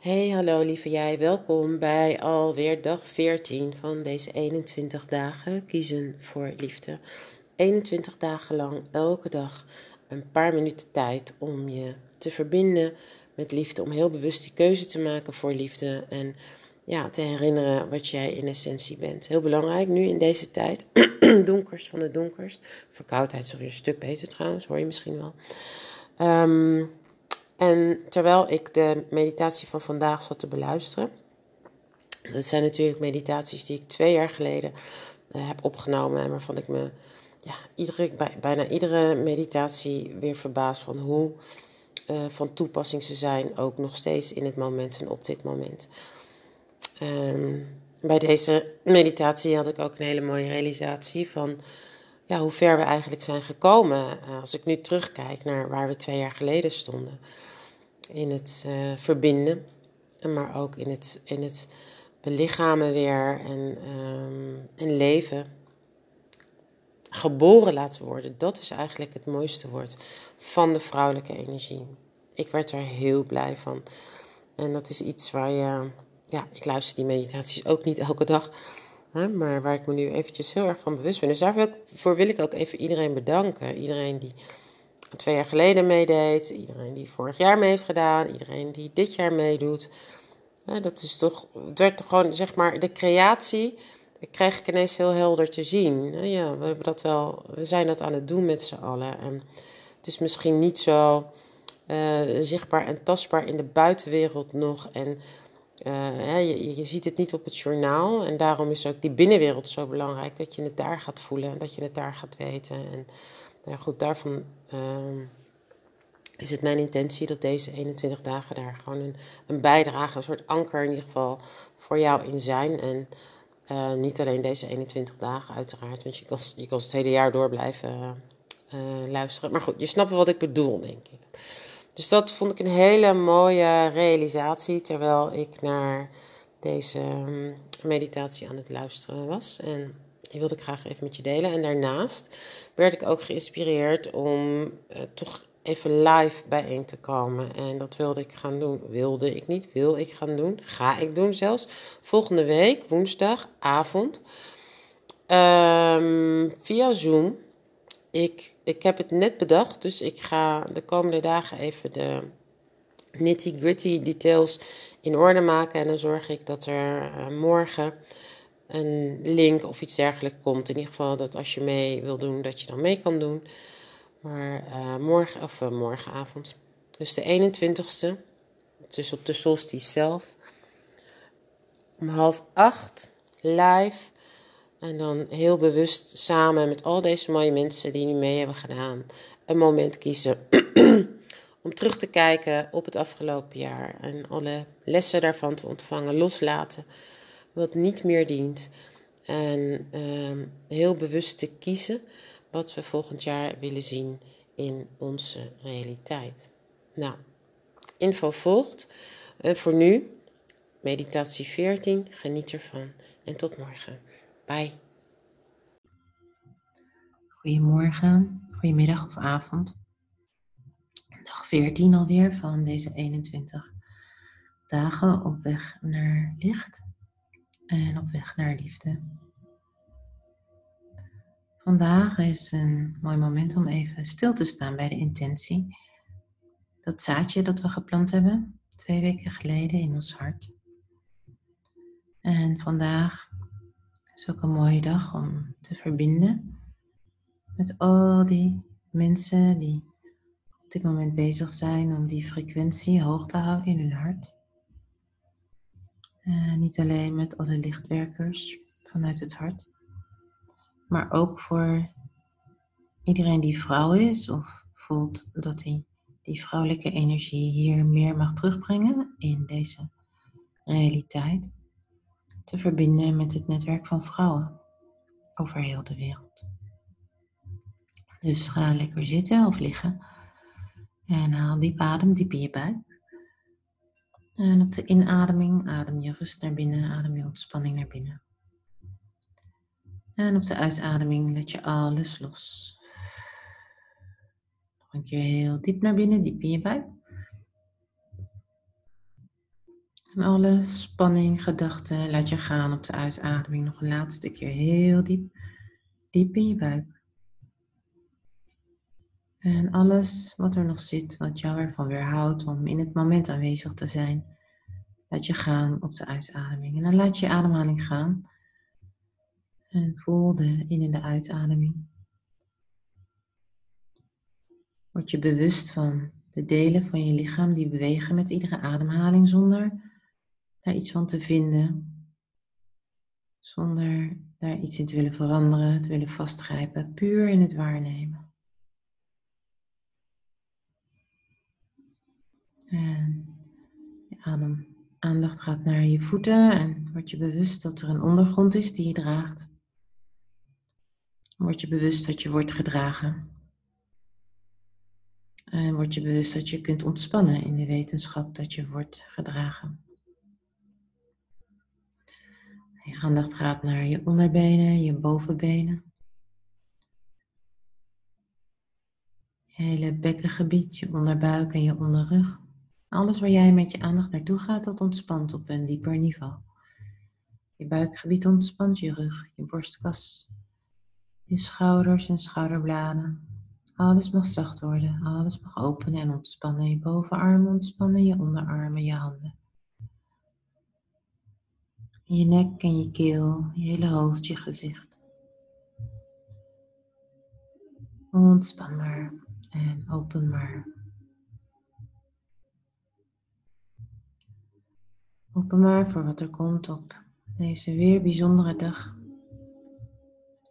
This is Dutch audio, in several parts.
Hey, hallo lieve jij. Welkom bij alweer dag 14 van deze 21 dagen kiezen voor liefde. 21 dagen lang, elke dag een paar minuten tijd om je te verbinden met liefde. Om heel bewust die keuze te maken voor liefde. En ja, te herinneren wat jij in essentie bent. Heel belangrijk nu in deze tijd. donkerst van de donkerst. Verkoudheid is alweer een stuk beter trouwens, hoor je misschien wel. Um, en terwijl ik de meditatie van vandaag zat te beluisteren. Dat zijn natuurlijk meditaties die ik twee jaar geleden uh, heb opgenomen. En waarvan ik me ja, iedere, bij, bijna iedere meditatie weer verbaas van hoe uh, van toepassing ze zijn. Ook nog steeds in het moment en op dit moment. Um, bij deze meditatie had ik ook een hele mooie realisatie van ja, hoe ver we eigenlijk zijn gekomen. Uh, als ik nu terugkijk naar waar we twee jaar geleden stonden in het uh, verbinden, maar ook in het, in het belichamen weer en, um, en leven. Geboren laten worden, dat is eigenlijk het mooiste woord van de vrouwelijke energie. Ik werd er heel blij van. En dat is iets waar je, ja, ik luister die meditaties ook niet elke dag, maar waar ik me nu eventjes heel erg van bewust ben. Dus daarvoor wil ik ook even iedereen bedanken. Iedereen die twee jaar geleden meedeed, iedereen die vorig jaar mee heeft gedaan, iedereen die dit jaar meedoet. Ja, dat is toch, het werd gewoon, zeg maar, de creatie, ik kreeg ik ineens heel helder te zien. Ja, we hebben dat wel, we zijn dat aan het doen met z'n allen. En het is misschien niet zo uh, zichtbaar en tastbaar in de buitenwereld nog. En uh, je, ziet het niet op het journaal. En daarom is ook die binnenwereld zo belangrijk. Dat je het daar gaat voelen en dat je het daar gaat weten. En nou goed, daarvan uh, is het mijn intentie dat deze 21 dagen daar gewoon een, een, bijdrage, een soort anker in ieder geval voor jou in zijn. En uh, niet alleen deze 21 dagen uiteraard, want je kan, je kan het hele jaar door blijven uh, luisteren. Maar goed, je snapt wat ik bedoel, denk ik. Dus dat vond ik een hele mooie realisatie terwijl ik naar deze um, meditatie aan het luisteren was. En die wilde ik graag even met je delen. En daarnaast werd ik ook geïnspireerd om uh, toch even live bijeen te komen. En dat wilde ik gaan doen. Wilde ik niet, wil ik gaan doen. Ga ik doen zelfs. Volgende week, woensdagavond. Um, via Zoom. Ik, ik heb het net bedacht, dus ik ga de komende dagen even de nitty gritty details in orde maken. En dan zorg ik dat er uh, morgen een link of iets dergelijks komt. In ieder geval dat als je mee wil doen, dat je dan mee kan doen. Maar uh, morgen, of uh, morgenavond, dus de 21ste, dus op de solstice zelf, om half acht, live. En dan heel bewust samen met al deze mooie mensen die nu mee hebben gedaan, een moment kiezen om terug te kijken op het afgelopen jaar en alle lessen daarvan te ontvangen, loslaten wat niet meer dient. En uh, heel bewust te kiezen wat we volgend jaar willen zien in onze realiteit. Nou, info volgt. En voor nu, meditatie 14. Geniet ervan en tot morgen. Goedemorgen, goedemiddag of avond. Dag 14 alweer van deze 21 dagen op weg naar licht en op weg naar liefde. Vandaag is een mooi moment om even stil te staan bij de intentie. Dat zaadje dat we geplant hebben twee weken geleden in ons hart. En vandaag is ook een mooie dag om te verbinden met al die mensen die op dit moment bezig zijn om die frequentie hoog te houden in hun hart. Uh, niet alleen met alle lichtwerkers vanuit het hart, maar ook voor iedereen die vrouw is of voelt dat hij die vrouwelijke energie hier meer mag terugbrengen in deze realiteit. Te verbinden met het netwerk van vrouwen over heel de wereld. Dus ga lekker zitten of liggen. En haal diep adem, diep in je buik. En op de inademing adem je rust naar binnen, adem je ontspanning naar binnen. En op de uitademing let je alles los. Nog een keer heel diep naar binnen, diep in je buik. En alle spanning, gedachten laat je gaan op de uitademing. Nog een laatste keer heel diep, diep in je buik. En alles wat er nog zit, wat jou ervan weerhoudt om in het moment aanwezig te zijn, laat je gaan op de uitademing. En dan laat je ademhaling gaan. En voel de in- en de uitademing. Word je bewust van de delen van je lichaam die bewegen met iedere ademhaling zonder daar iets van te vinden. Zonder daar iets in te willen veranderen, te willen vastgrijpen. Puur in het waarnemen. En je adem, aandacht gaat naar je voeten en word je bewust dat er een ondergrond is die je draagt. Word je bewust dat je wordt gedragen. En word je bewust dat je kunt ontspannen in de wetenschap dat je wordt gedragen. Je aandacht gaat naar je onderbenen, je bovenbenen. Je hele bekkengebied, je onderbuik en je onderrug. Alles waar jij met je aandacht naartoe gaat, dat ontspant op een dieper niveau. Je buikgebied ontspant, je rug, je borstkas, je schouders en schouderbladen. Alles mag zacht worden, alles mag openen en ontspannen. Je bovenarmen ontspannen, je onderarmen, je handen. Je nek en je keel, je hele hoofd, je gezicht. Ontspan maar en open maar. Open maar voor wat er komt op deze weer bijzondere dag.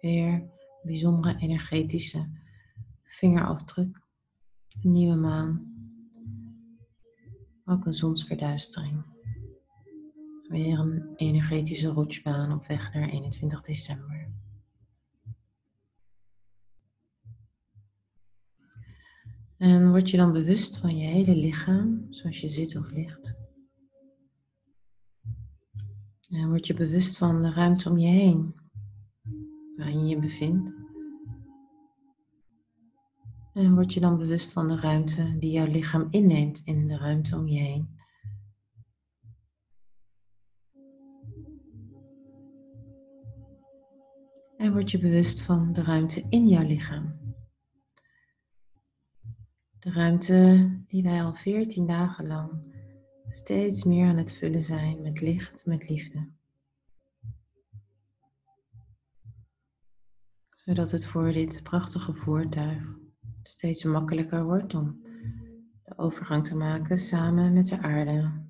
Weer bijzondere energetische vingerafdruk. Nieuwe maan. Ook een zonsverduistering. Weer een energetische rotsbaan op weg naar 21 december. En word je dan bewust van je hele lichaam, zoals je zit of ligt. En word je bewust van de ruimte om je heen, waarin je je bevindt. En word je dan bewust van de ruimte die jouw lichaam inneemt in de ruimte om je heen. En word je bewust van de ruimte in jouw lichaam. De ruimte die wij al 14 dagen lang steeds meer aan het vullen zijn met licht, met liefde. Zodat het voor dit prachtige voertuig steeds makkelijker wordt om de overgang te maken samen met de aarde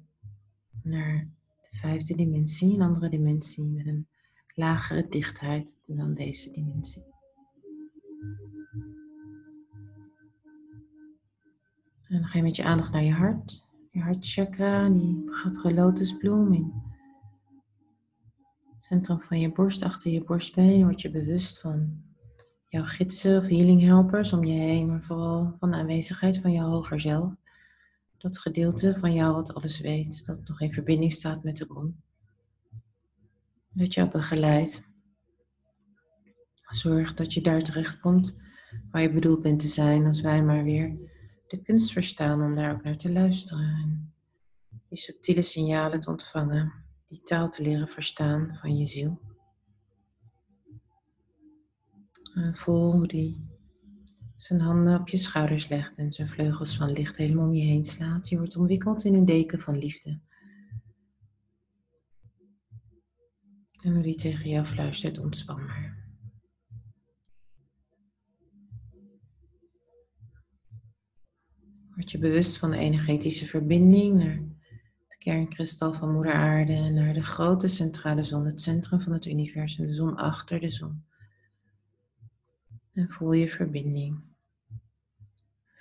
naar de vijfde dimensie, een andere dimensie met een lagere dichtheid dan deze dimensie. En dan ga je met je aandacht naar je hart. Je hartchakra, die prachtige lotusbloem in het centrum van je borst, achter je borstbeen, word je bewust van jouw gidsen of healing helpers om je heen, maar vooral van de aanwezigheid van jouw hoger zelf. Dat gedeelte van jou wat alles weet, dat nog in verbinding staat met de bron. Dat jou begeleidt. Zorg dat je daar terecht komt waar je bedoeld bent te zijn, als wij maar weer de kunst verstaan om daar ook naar te luisteren. En die subtiele signalen te ontvangen, die taal te leren verstaan van je ziel. En voel hoe die zijn handen op je schouders legt en zijn vleugels van licht helemaal om je heen slaat. Je wordt omwikkeld in een deken van liefde. En hoe die tegen jou fluistert, ontspan maar. Word je bewust van de energetische verbinding naar het kernkristal van Moeder Aarde en naar de grote centrale zon, het centrum van het universum, de zon achter de zon. En voel je verbinding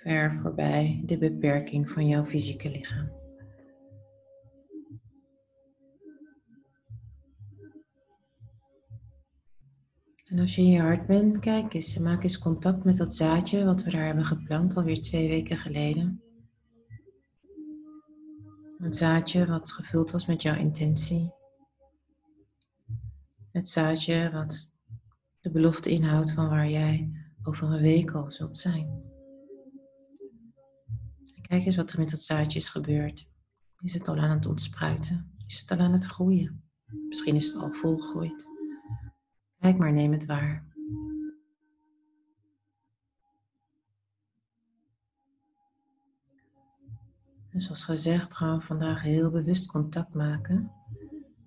ver voorbij de beperking van jouw fysieke lichaam. En als je in je hart bent, kijk eens, maak eens contact met dat zaadje wat we daar hebben geplant alweer twee weken geleden. Een zaadje wat gevuld was met jouw intentie. Het zaadje wat de belofte inhoudt van waar jij over een week al zult zijn. kijk eens wat er met dat zaadje is gebeurd. Is het al aan het ontspruiten? Is het al aan het groeien? Misschien is het al volgroeid. Kijk maar, neem het waar. Dus zoals gezegd gaan we vandaag heel bewust contact maken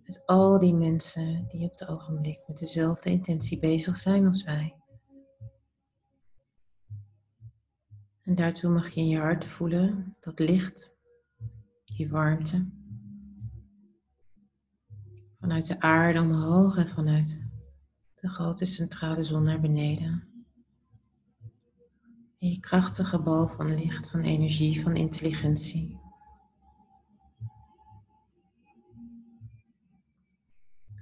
met al die mensen die op het ogenblik met dezelfde intentie bezig zijn als wij. En daartoe mag je in je hart voelen dat licht, die warmte, vanuit de aarde omhoog en vanuit de grote centrale zon naar beneden. En je krachtige bal van licht, van energie, van intelligentie.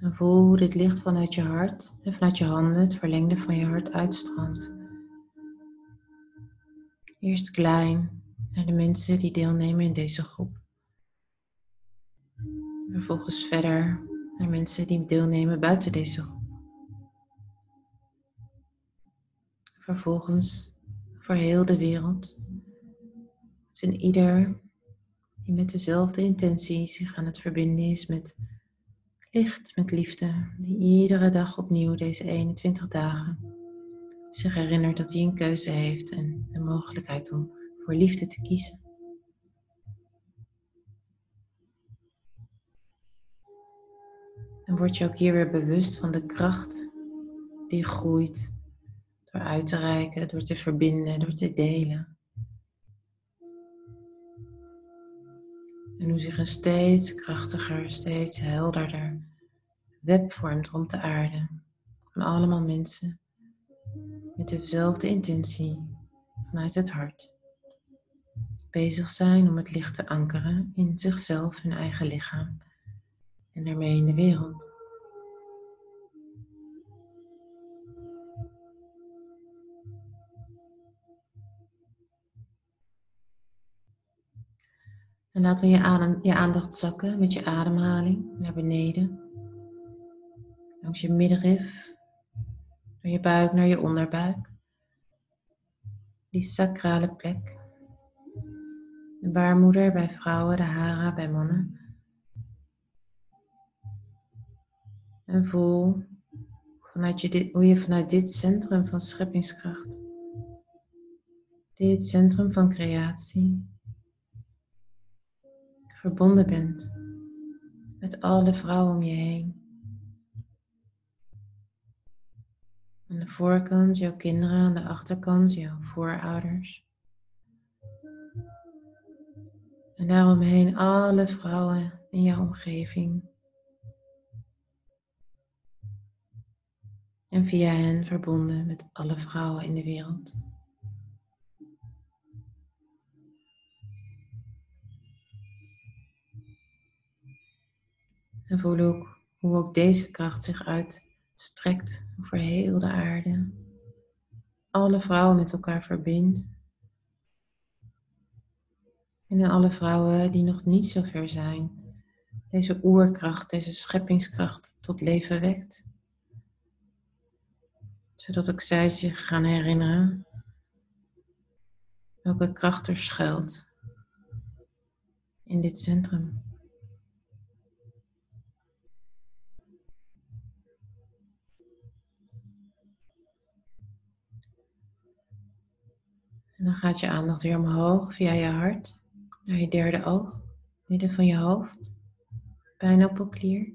En voel hoe dit licht vanuit je hart en vanuit je handen, het verlengde van je hart, uitstroomt. Eerst klein naar de mensen die deelnemen in deze groep. Vervolgens verder naar mensen die deelnemen buiten deze groep. Vervolgens voor heel de wereld. En ieder die met dezelfde intentie zich aan het verbinden is met licht, met liefde, die iedere dag opnieuw deze 21 dagen zich herinnert dat hij een keuze heeft en de mogelijkheid om voor liefde te kiezen. En word je ook hier weer bewust van de kracht die groeit door uit te reiken, door te verbinden, door te delen. En hoe zich een steeds krachtiger, steeds helderder web vormt rond de aarde. Van allemaal mensen met dezelfde intentie vanuit het hart. Bezig zijn om het licht te ankeren in zichzelf, hun eigen lichaam en daarmee in de wereld. En laat dan je, adem, je aandacht zakken met je ademhaling naar beneden. Langs je middenrif, door je buik naar je onderbuik. Die sacrale plek. De baarmoeder bij vrouwen, de hara bij mannen. En voel vanuit je hoe je vanuit dit centrum van scheppingskracht, dit centrum van creatie, verbonden bent met alle vrouwen om je heen. Aan de voorkant jouw kinderen, aan de achterkant jouw voorouders. En daaromheen alle vrouwen in jouw omgeving. En via hen verbonden met alle vrouwen in de wereld. En voel ook hoe ook deze kracht zich uitstrekt over heel de aarde. Alle vrouwen met elkaar verbindt. En in alle vrouwen die nog niet zo ver zijn, deze oerkracht, deze scheppingskracht tot leven wekt. Zodat ook zij zich gaan herinneren welke kracht er schuilt in dit centrum. En dan gaat je aandacht weer omhoog via je hart naar je derde oog, midden van je hoofd, pijnappelklier.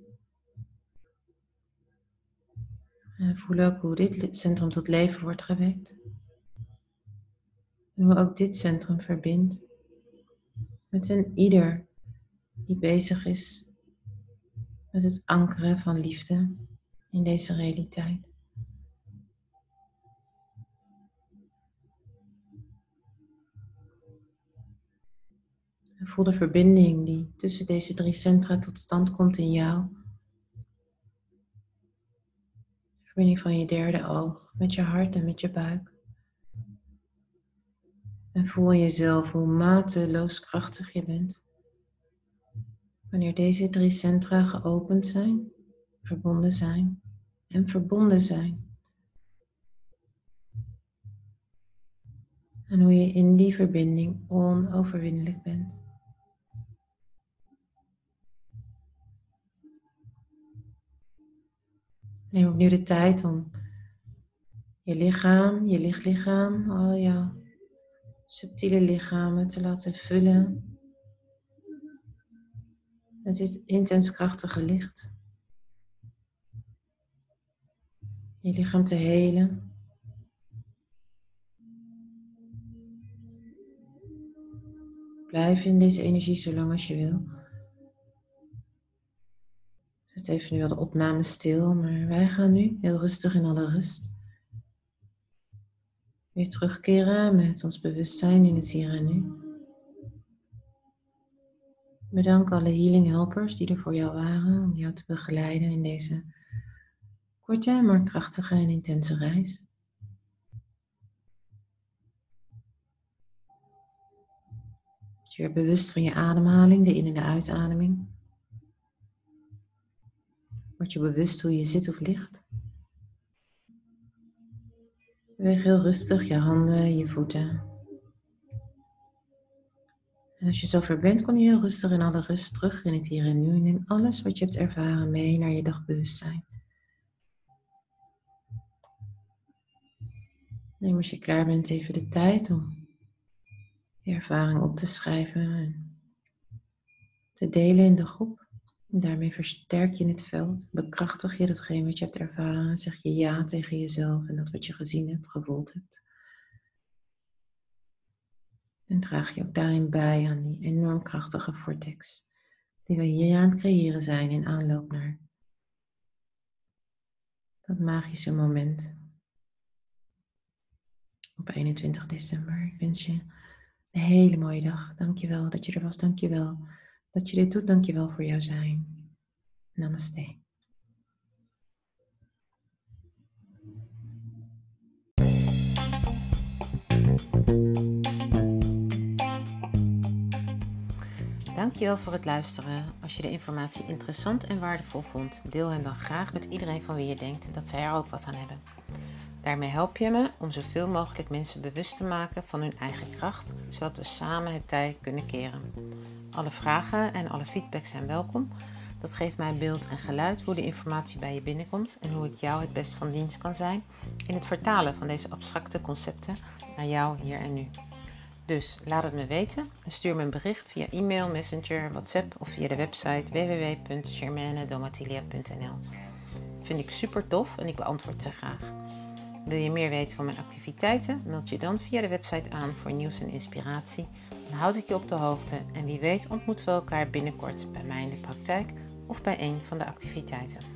En voel ook hoe dit centrum tot leven wordt gewekt. En hoe ook dit centrum verbindt met een ieder die bezig is met het ankeren van liefde in deze realiteit. Voel de verbinding die tussen deze drie centra tot stand komt in jou. De verbinding van je derde oog met je hart en met je buik. En voel jezelf hoe mateloos krachtig je bent. Wanneer deze drie centra geopend zijn, verbonden zijn en verbonden zijn. En hoe je in die verbinding onoverwinnelijk bent. Neem opnieuw de tijd om je lichaam, je lichtlichaam, al jouw subtiele lichamen te laten vullen met dit intens krachtige licht. Je lichaam te helen. Blijf in deze energie zo lang als je wil. Zet even nu al de opname stil, maar wij gaan nu heel rustig in alle rust weer terugkeren met ons bewustzijn in het hier en nu. Bedank alle healing helpers die er voor jou waren om jou te begeleiden in deze korte, maar krachtige en intense reis. Je weer bewust van je ademhaling, de in- en de uitademing. Word je bewust hoe je zit of ligt. Beweeg heel rustig je handen, je voeten. En als je zover bent, kom je heel rustig in alle rust terug in het hier en nu. Neem alles wat je hebt ervaren mee naar je dagbewustzijn. Neem als je klaar bent even de tijd om je ervaring op te schrijven en te delen in de groep. Daarmee versterk je het veld, bekrachtig je datgene wat je hebt ervaren, zeg je ja tegen jezelf en dat wat je gezien hebt, gevoeld hebt. En draag je ook daarin bij aan die enorm krachtige vortex die we hier aan het creëren zijn in aanloop naar dat magische moment op 21 december. Ik wens je een hele mooie dag. Dankjewel dat je er was. Dankjewel dat je dit doet. Dankjewel voor jouw zijn. Namaste. Dankjewel voor het luisteren. Als je de informatie interessant en waardevol vond, deel hem dan graag met iedereen van wie je denkt dat zij er ook wat aan hebben. Daarmee help je me om zoveel mogelijk mensen bewust te maken van hun eigen kracht, zodat we samen het tij kunnen keren. Alle vragen en alle feedback zijn welkom. Dat geeft mij beeld en geluid hoe de informatie bij je binnenkomt en hoe ik jou het best van dienst kan zijn in het vertalen van deze abstracte concepten naar jou hier en nu. Dus laat het me weten en stuur me een bericht via e-mail, messenger, WhatsApp of via de website www.germanedomatilia.nl. Vind ik super tof en ik beantwoord ze graag. Wil je meer weten van mijn activiteiten? Meld je dan via de website aan voor nieuws en inspiratie. Dan houd ik je op de hoogte en wie weet ontmoeten we elkaar binnenkort bij mij in de praktijk of bij een van de activiteiten.